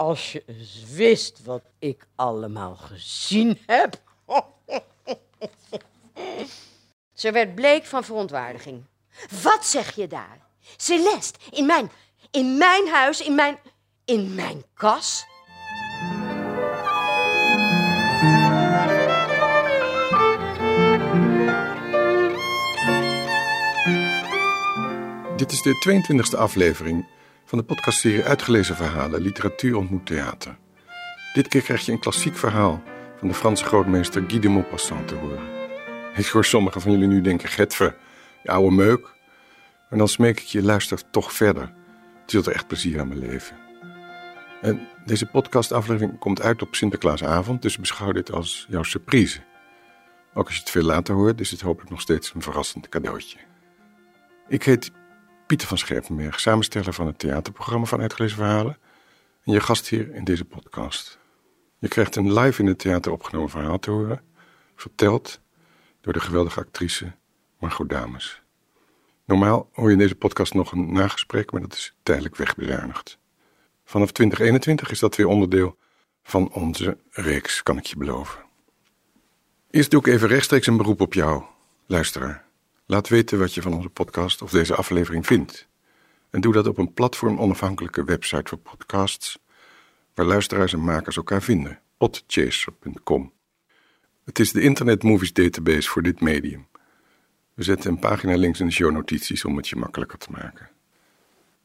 als je eens wist wat ik allemaal gezien heb. Ze werd bleek van verontwaardiging. Wat zeg je daar? Celeste, in mijn, in mijn huis, in mijn, in mijn kas? Dit is de 22e aflevering van de podcastserie Uitgelezen Verhalen Literatuur ontmoet theater. Dit keer krijg je een klassiek verhaal van de Franse grootmeester Guy de Maupassant te horen. Ik hoor sommigen van jullie nu denken, Getver, je oude meuk. Maar dan smeek ik je, luister toch verder. Het zult er echt plezier aan beleven. En deze podcastaflevering komt uit op Sinterklaasavond, dus beschouw dit als jouw surprise. Ook als je het veel later hoort, is het hopelijk nog steeds een verrassend cadeautje. Ik heet Pieter van Scherpenberg, samensteller van het theaterprogramma van Uitgelezen Verhalen en je gast hier in deze podcast. Je krijgt een live in het theater opgenomen verhaal te horen, verteld door de geweldige actrice Margot Dames. Normaal hoor je in deze podcast nog een nagesprek, maar dat is tijdelijk wegbezuinigd. Vanaf 2021 is dat weer onderdeel van onze reeks, kan ik je beloven. Eerst doe ik even rechtstreeks een beroep op jou, luisteraar. Laat weten wat je van onze podcast of deze aflevering vindt. En doe dat op een platform onafhankelijke website voor podcasts, waar luisteraars en makers elkaar vinden, podchaser.com. Het is de Internet Movies Database voor dit medium. We zetten een pagina links in de shownotities om het je makkelijker te maken.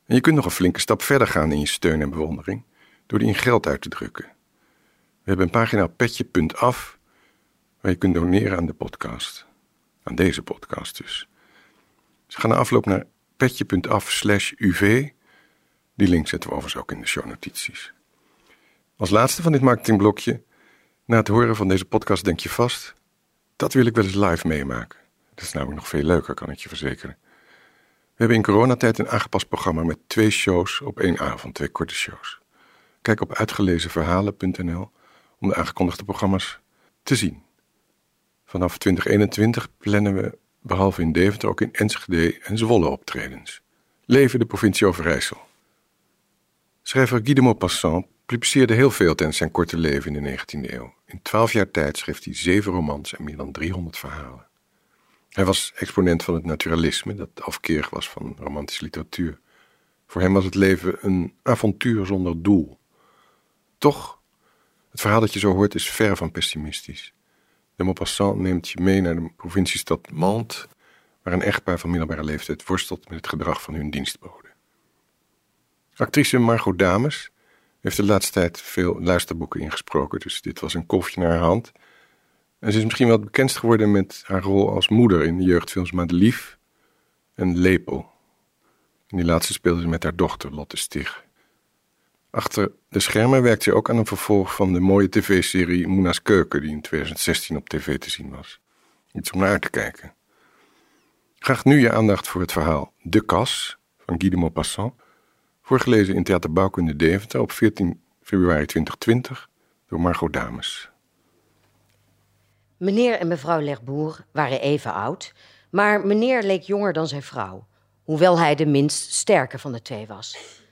En je kunt nog een flinke stap verder gaan in je steun en bewondering door die in geld uit te drukken. We hebben een pagina petje.af waar je kunt doneren aan de podcast. Aan deze podcast dus. Dus ga na afloop naar petje.af slash uv. Die link zetten we overigens ook in de shownotities. Als laatste van dit marketingblokje, na het horen van deze podcast denk je vast, dat wil ik wel eens live meemaken. Dat is namelijk nog veel leuker, kan ik je verzekeren. We hebben in coronatijd een aangepast programma met twee shows op één avond, twee korte shows. Kijk op uitgelezenverhalen.nl om de aangekondigde programma's te zien. Vanaf 2021 plannen we, behalve in Deventer, ook in Enschede en Zwolle optredens. Leven de provincie Overijssel. Schrijver Guy de Maupassant publiceerde heel veel tijdens zijn korte leven in de 19e eeuw. In twaalf jaar tijd schreef hij zeven romans en meer dan 300 verhalen. Hij was exponent van het naturalisme, dat afkerig was van romantische literatuur. Voor hem was het leven een avontuur zonder doel. Toch, het verhaal dat je zo hoort is ver van pessimistisch. De Maupassant neemt je mee naar de provinciestad Mantes, waar een echtpaar van middelbare leeftijd worstelt met het gedrag van hun dienstbode. Actrice Margot Dames heeft de laatste tijd veel luisterboeken ingesproken, dus dit was een kofje naar haar hand. En ze is misschien wel het bekendst geworden met haar rol als moeder in de jeugdfilms Madelief en Lepel. In die laatste speelde ze met haar dochter Lotte Stig. Achter de schermen werkt ze ook aan een vervolg van de mooie tv-serie Moena's Keuken, die in 2016 op tv te zien was. Iets om naar te kijken. Graag nu je aandacht voor het verhaal De Kas van Guy de Maupassant, voorgelezen in Theater Bouwkunde Deventer op 14 februari 2020 door Margot Dames. Meneer en mevrouw Legboer waren even oud, maar meneer leek jonger dan zijn vrouw, hoewel hij de minst sterke van de twee was.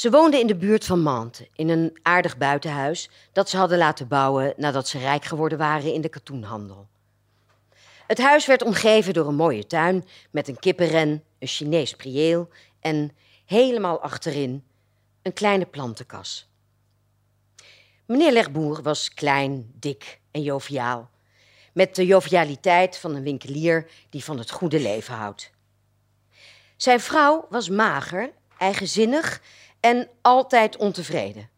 Ze woonden in de buurt van Mantes, in een aardig buitenhuis dat ze hadden laten bouwen nadat ze rijk geworden waren in de katoenhandel. Het huis werd omgeven door een mooie tuin met een kippenren, een Chinees prieel en helemaal achterin een kleine plantenkas. Meneer Legboer was klein, dik en joviaal, met de jovialiteit van een winkelier die van het goede leven houdt. Zijn vrouw was mager, eigenzinnig en altijd ontevreden.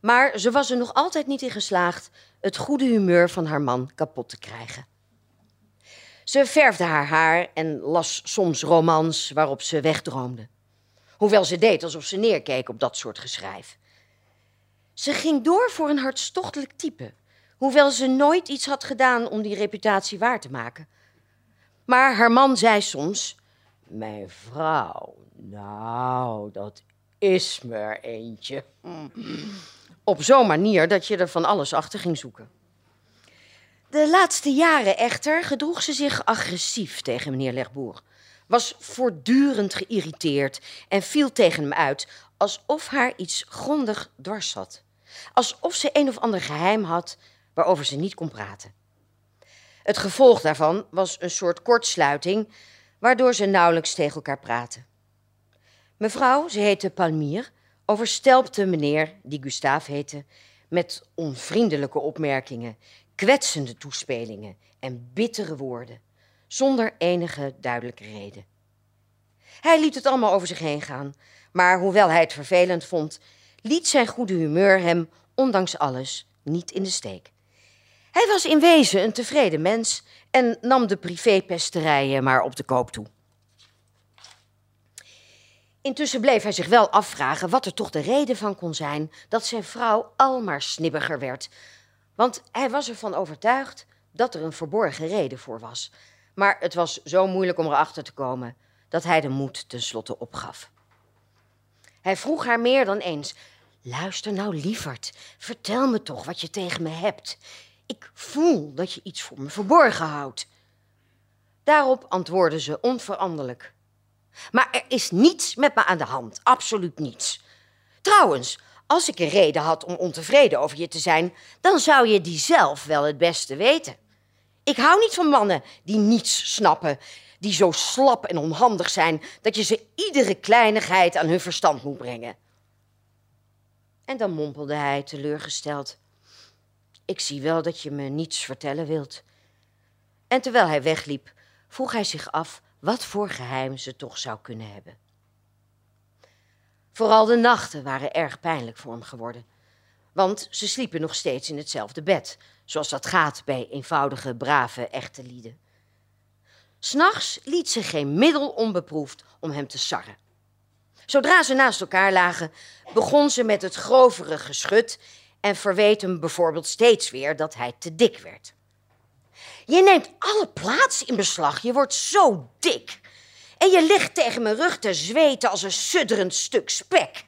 Maar ze was er nog altijd niet in geslaagd het goede humeur van haar man kapot te krijgen. Ze verfde haar haar en las soms romans waarop ze wegdroomde. Hoewel ze deed alsof ze neerkeek op dat soort geschrijf. Ze ging door voor een hartstochtelijk type, hoewel ze nooit iets had gedaan om die reputatie waar te maken. Maar haar man zei soms: Mijn vrouw, nou, dat is me er eentje. Op zo'n manier dat je er van alles achter ging zoeken. De laatste jaren echter gedroeg ze zich agressief tegen meneer Legboer. Was voortdurend geïrriteerd en viel tegen hem uit alsof haar iets grondig dwars zat. Alsof ze een of ander geheim had waarover ze niet kon praten. Het gevolg daarvan was een soort kortsluiting, waardoor ze nauwelijks tegen elkaar praten. Mevrouw, ze heette Palmier, overstelpte meneer, die Gustave heette, met onvriendelijke opmerkingen, kwetsende toespelingen en bittere woorden, zonder enige duidelijke reden. Hij liet het allemaal over zich heen gaan, maar hoewel hij het vervelend vond, liet zijn goede humeur hem, ondanks alles, niet in de steek. Hij was in wezen een tevreden mens en nam de privépesterijen maar op de koop toe. Intussen bleef hij zich wel afvragen wat er toch de reden van kon zijn dat zijn vrouw al maar snibbiger werd. Want hij was ervan overtuigd dat er een verborgen reden voor was. Maar het was zo moeilijk om erachter te komen dat hij de moed tenslotte opgaf. Hij vroeg haar meer dan eens: Luister nou, lieverd, vertel me toch wat je tegen me hebt. Ik voel dat je iets voor me verborgen houdt. Daarop antwoordde ze onveranderlijk: Maar er is niets met me aan de hand, absoluut niets. Trouwens, als ik een reden had om ontevreden over je te zijn, dan zou je die zelf wel het beste weten. Ik hou niet van mannen die niets snappen, die zo slap en onhandig zijn dat je ze iedere kleinigheid aan hun verstand moet brengen. En dan mompelde hij teleurgesteld: Ik zie wel dat je me niets vertellen wilt. En terwijl hij wegliep, vroeg hij zich af wat voor geheim ze toch zou kunnen hebben. Vooral de nachten waren erg pijnlijk voor hem geworden. Want ze sliepen nog steeds in hetzelfde bed, zoals dat gaat bij eenvoudige, brave, echte lieden. S'nachts liet ze geen middel onbeproefd om hem te sarren. Zodra ze naast elkaar lagen, begon ze met het grovere geschut en verweet hem bijvoorbeeld steeds weer dat hij te dik werd. Je neemt alle plaats in beslag, je wordt zo dik. En je ligt tegen mijn rug te zweten als een sudderend stuk spek.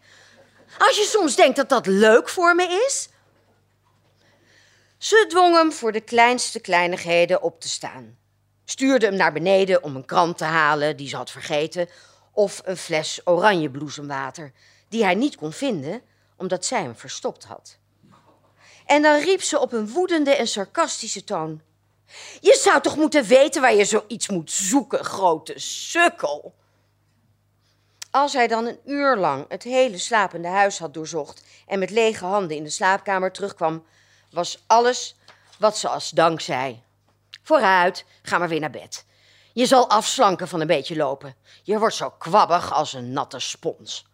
Als je soms denkt dat dat leuk voor me is. Ze dwong hem voor de kleinste kleinigheden op te staan. Stuurde hem naar beneden om een krant te halen die ze had vergeten. Of een fles oranjebloesemwater die hij niet kon vinden omdat zij hem verstopt had. En dan riep ze op een woedende en sarcastische toon: Je zou toch moeten weten waar je zoiets moet zoeken, grote sukkel. Als hij dan een uur lang het hele slapende huis had doorzocht en met lege handen in de slaapkamer terugkwam, was alles wat ze als dank zei. Vooruit, ga maar weer naar bed. Je zal afslanken van een beetje lopen. Je wordt zo kwabbig als een natte spons.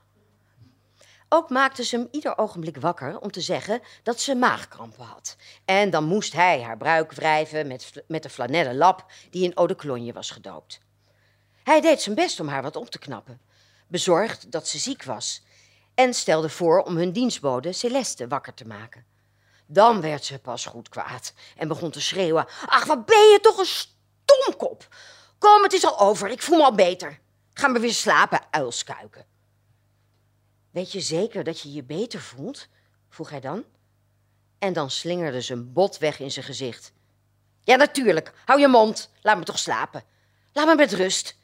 Ook maakte ze hem ieder ogenblik wakker om te zeggen dat ze maagkrampen had. En dan moest hij haar bruik wrijven met, met de flanellen lap die in eau de was gedoopt. Hij deed zijn best om haar wat op te knappen, bezorgd dat ze ziek was, en stelde voor om hun dienstbode Celeste wakker te maken. Dan werd ze pas goed kwaad en begon te schreeuwen: Ach, wat ben je toch een stomkop! Kom, het is al over, ik voel me al beter. Ga maar weer slapen, uilskuiken. Weet je zeker dat je je beter voelt? vroeg hij dan. En dan slingerde ze een bot weg in zijn gezicht. Ja, natuurlijk. Hou je mond. Laat me toch slapen. Laat me met rust.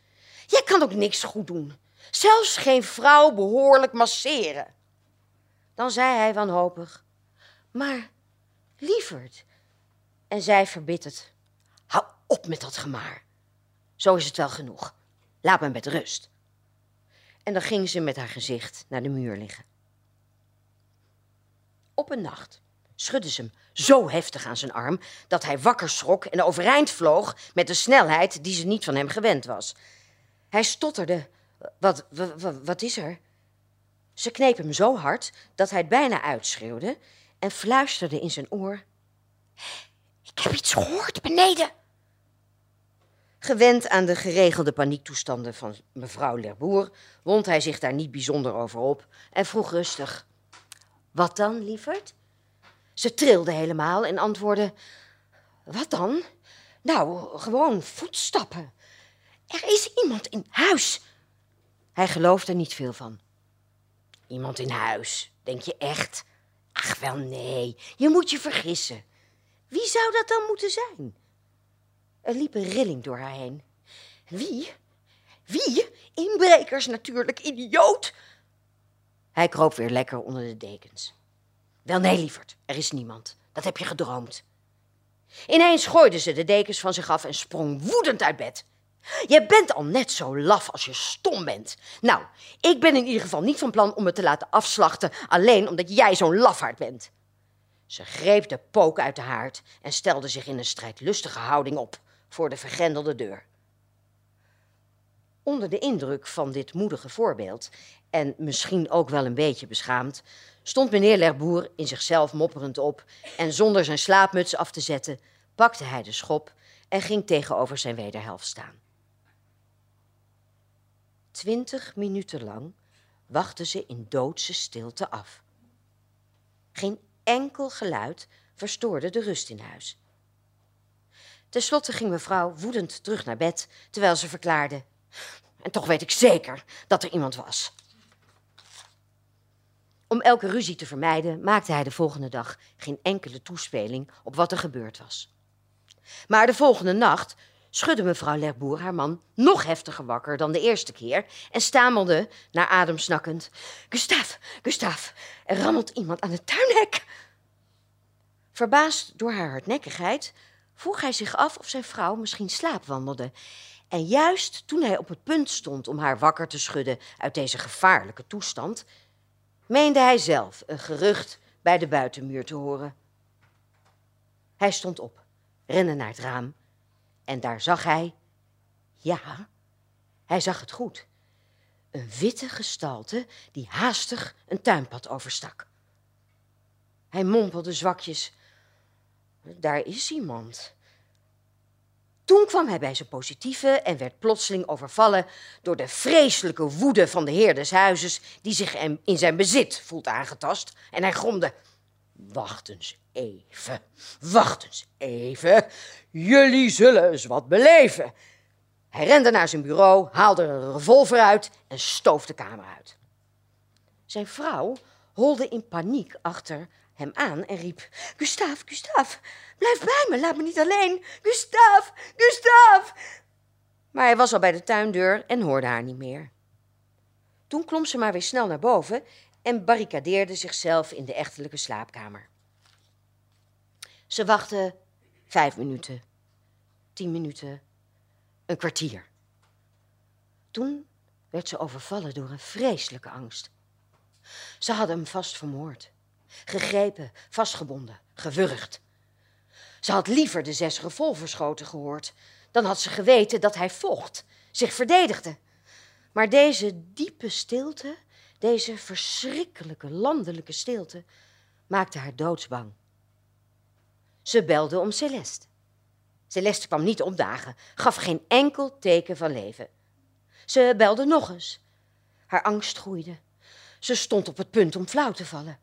Jij kan ook niks goed doen. Zelfs geen vrouw behoorlijk masseren. Dan zei hij wanhopig: Maar, lieverd. En zij verbitterd: Hou op met dat gemaar. Zo is het wel genoeg. Laat me met rust. En dan ging ze met haar gezicht naar de muur liggen. Op een nacht schudde ze hem zo heftig aan zijn arm dat hij wakker schrok en overeind vloog met de snelheid die ze niet van hem gewend was. Hij stotterde: Wat, wat, wat is er? Ze kneep hem zo hard dat hij het bijna uitschreeuwde en fluisterde in zijn oor: Ik heb iets gehoord beneden. Gewend aan de geregelde paniektoestanden van mevrouw Lerboer, wond hij zich daar niet bijzonder over op en vroeg rustig: Wat dan, lieverd? Ze trilde helemaal en antwoordde: Wat dan? Nou, gewoon voetstappen. Er is iemand in huis. Hij geloofde er niet veel van. Iemand in huis, denk je echt? Ach wel nee, je moet je vergissen. Wie zou dat dan moeten zijn? Er liep een rilling door haar heen. Wie? Wie? Inbrekers natuurlijk, idioot! Hij kroop weer lekker onder de dekens. Wel nee, lieverd, er is niemand. Dat heb je gedroomd. Ineens gooide ze de dekens van zich af en sprong woedend uit bed. Je bent al net zo laf als je stom bent. Nou, ik ben in ieder geval niet van plan om me te laten afslachten, alleen omdat jij zo'n lafaard bent. Ze greep de pook uit de haard en stelde zich in een strijdlustige houding op voor de vergrendelde deur. Onder de indruk van dit moedige voorbeeld, en misschien ook wel een beetje beschaamd, stond meneer Lerboer in zichzelf mopperend op en zonder zijn slaapmuts af te zetten, pakte hij de schop en ging tegenover zijn wederhelft staan. Twintig minuten lang wachten ze in doodse stilte af. Geen enkel geluid verstoorde de rust in huis. Ten slotte ging mevrouw woedend terug naar bed, terwijl ze verklaarde: En toch weet ik zeker dat er iemand was. Om elke ruzie te vermijden, maakte hij de volgende dag geen enkele toespeling op wat er gebeurd was. Maar de volgende nacht schudde mevrouw Lerboer haar man nog heftiger wakker dan de eerste keer en stamelde, naar adem snakkend: Gustav, Gustav, er rammelt iemand aan het tuinhek. Verbaasd door haar hardnekkigheid vroeg hij zich af of zijn vrouw misschien slaapwandelde. En juist toen hij op het punt stond om haar wakker te schudden uit deze gevaarlijke toestand, meende hij zelf een gerucht bij de buitenmuur te horen. Hij stond op, rende naar het raam en daar zag hij, ja, hij zag het goed, een witte gestalte die haastig een tuinpad overstak. Hij mompelde zwakjes, daar is iemand. Toen kwam hij bij zijn positieve en werd plotseling overvallen door de vreselijke woede van de heer des huizes, die zich in zijn bezit voelt aangetast. En hij gromde: Wacht eens even, wacht eens even. Jullie zullen eens wat beleven. Hij rende naar zijn bureau, haalde een revolver uit en stoof de kamer uit. Zijn vrouw holde in paniek achter hem aan en riep: Gustav, Gustav, blijf bij me, laat me niet alleen. Gustav, Gustav. Maar hij was al bij de tuindeur en hoorde haar niet meer. Toen klom ze maar weer snel naar boven en barricadeerde zichzelf in de echtelijke slaapkamer. Ze wachtte vijf minuten, tien minuten, een kwartier. Toen werd ze overvallen door een vreselijke angst. Ze hadden hem vast vermoord. Gegrepen, vastgebonden, gewurgd. Ze had liever de zes revolverschoten gehoord. Dan had ze geweten dat hij vocht, zich verdedigde. Maar deze diepe stilte, deze verschrikkelijke landelijke stilte, maakte haar doodsbang. Ze belde om Celeste. Celeste kwam niet opdagen, gaf geen enkel teken van leven. Ze belde nog eens. Haar angst groeide. Ze stond op het punt om flauw te vallen.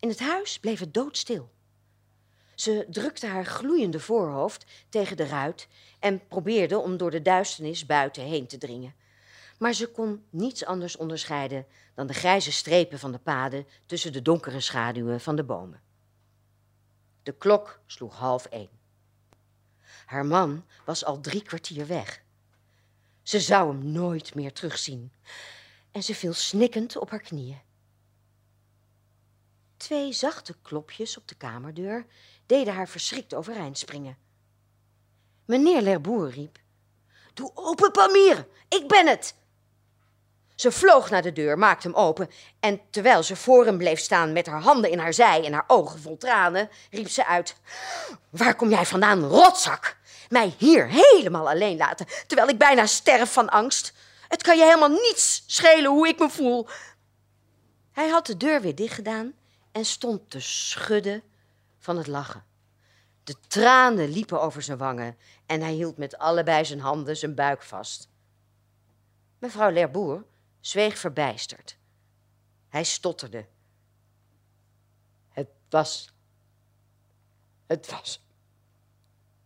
In het huis bleef het doodstil. Ze drukte haar gloeiende voorhoofd tegen de ruit en probeerde om door de duisternis buiten heen te dringen. Maar ze kon niets anders onderscheiden dan de grijze strepen van de paden tussen de donkere schaduwen van de bomen. De klok sloeg half één. Haar man was al drie kwartier weg. Ze zou hem nooit meer terugzien. En ze viel snikkend op haar knieën. Twee zachte klopjes op de kamerdeur deden haar verschrikt overeind springen. Meneer Lerboer riep: Doe open, Pamir, ik ben het! Ze vloog naar de deur, maakte hem open en terwijl ze voor hem bleef staan met haar handen in haar zij en haar ogen vol tranen, riep ze uit: Waar kom jij vandaan, rotzak? Mij hier helemaal alleen laten, terwijl ik bijna sterf van angst. Het kan je helemaal niets schelen hoe ik me voel. Hij had de deur weer dichtgedaan en stond te schudden van het lachen. De tranen liepen over zijn wangen en hij hield met allebei zijn handen zijn buik vast. Mevrouw Lerboer zweeg verbijsterd. Hij stotterde. Het was. Het was.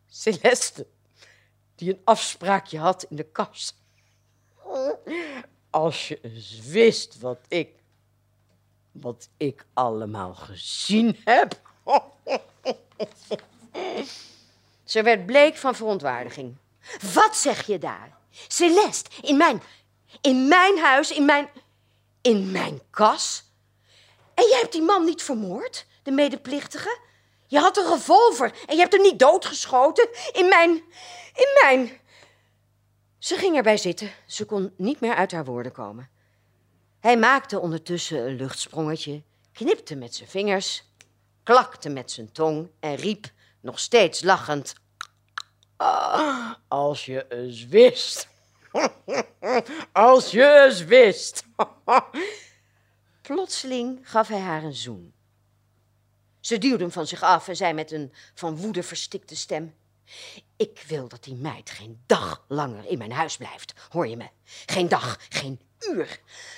Celeste, die een afspraakje had in de kas. Als je eens wist wat ik. Wat ik allemaal gezien heb. Ze werd bleek van verontwaardiging. Wat zeg je daar? Celeste, in mijn in mijn huis, in mijn. In mijn kas? En jij hebt die man niet vermoord, de medeplichtige? Je had een revolver en je hebt hem niet doodgeschoten. In mijn. In mijn. Ze ging erbij zitten. Ze kon niet meer uit haar woorden komen. Hij maakte ondertussen een luchtsprongetje, knipte met zijn vingers, klakte met zijn tong en riep, nog steeds lachend: ah, Als je eens wist. Als je eens wist. Plotseling gaf hij haar een zoen. Ze duwde hem van zich af en zei met een van woede verstikte stem: Ik wil dat die meid geen dag langer in mijn huis blijft, hoor je me? Geen dag, geen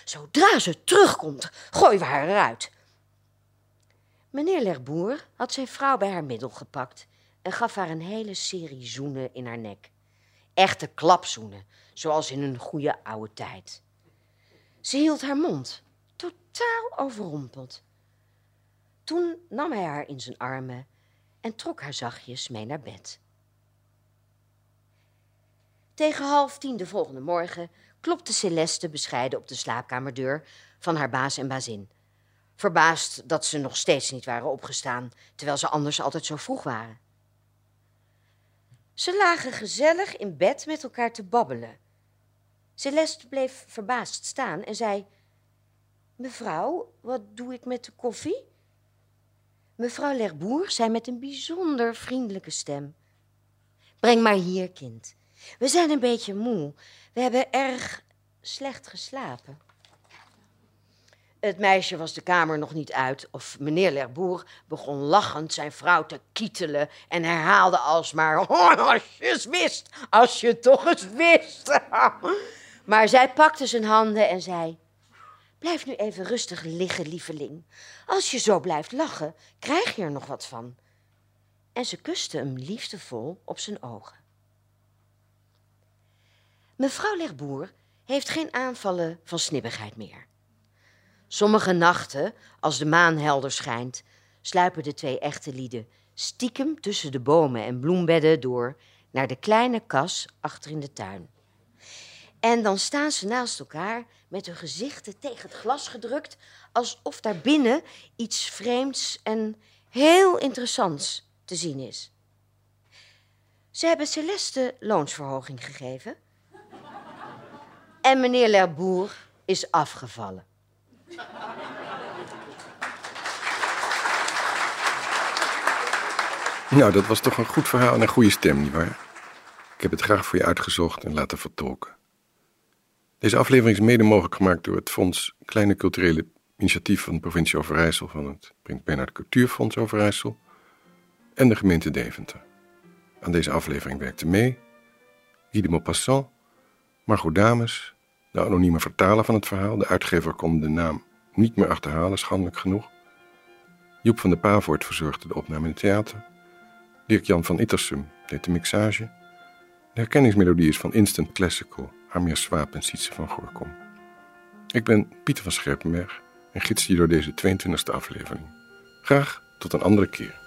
Zodra ze terugkomt, gooien we haar eruit. Meneer Lerboer had zijn vrouw bij haar middel gepakt en gaf haar een hele serie zoenen in haar nek. Echte klapzoenen, zoals in een goede oude tijd. Ze hield haar mond, totaal overrompeld. Toen nam hij haar in zijn armen en trok haar zachtjes mee naar bed. Tegen half tien de volgende morgen klopte Celeste bescheiden op de slaapkamerdeur van haar baas en bazin. Verbaasd dat ze nog steeds niet waren opgestaan, terwijl ze anders altijd zo vroeg waren. Ze lagen gezellig in bed met elkaar te babbelen. Celeste bleef verbaasd staan en zei: Mevrouw, wat doe ik met de koffie? Mevrouw Lerboer zei met een bijzonder vriendelijke stem: Breng maar hier, kind. We zijn een beetje moe. We hebben erg slecht geslapen. Het meisje was de kamer nog niet uit of meneer Lerboer begon lachend zijn vrouw te kietelen en herhaalde alsmaar: oh, Als je het wist, als je toch eens wist. maar zij pakte zijn handen en zei: Blijf nu even rustig liggen, lieveling. Als je zo blijft lachen, krijg je er nog wat van. En ze kuste hem liefdevol op zijn ogen. Mevrouw Lerboer heeft geen aanvallen van snibbigheid meer. Sommige nachten, als de maan helder schijnt, sluipen de twee echte lieden stiekem tussen de bomen en bloembedden door naar de kleine kas achter in de tuin. En dan staan ze naast elkaar met hun gezichten tegen het glas gedrukt, alsof daar binnen iets vreemds en heel interessants te zien is. Ze hebben Celeste loonsverhoging gegeven. En meneer Lerboer is afgevallen. Nou, dat was toch een goed verhaal en een goede stem, nietwaar? Ik heb het graag voor je uitgezocht en laten vertolken. Deze aflevering is mede mogelijk gemaakt door het Fonds Kleine Culturele Initiatief van de provincie Overijssel van het Prins Bernhard Cultuurfonds Overijssel en de gemeente Deventer. Aan deze aflevering werkte mee Guy de Maupassant, Margot Dames, de anonieme vertaler van het verhaal. De uitgever kon de naam niet meer achterhalen, schandelijk genoeg. Joep van der Pavoort verzorgde de opname in het theater. Dirk-Jan van Ittersum deed de mixage. De herkenningsmelodie is van Instant Classical Amir Swaap en Sietse van Gorkom. Ik ben Pieter van Scherpenberg en gids je door deze 22e aflevering. Graag tot een andere keer.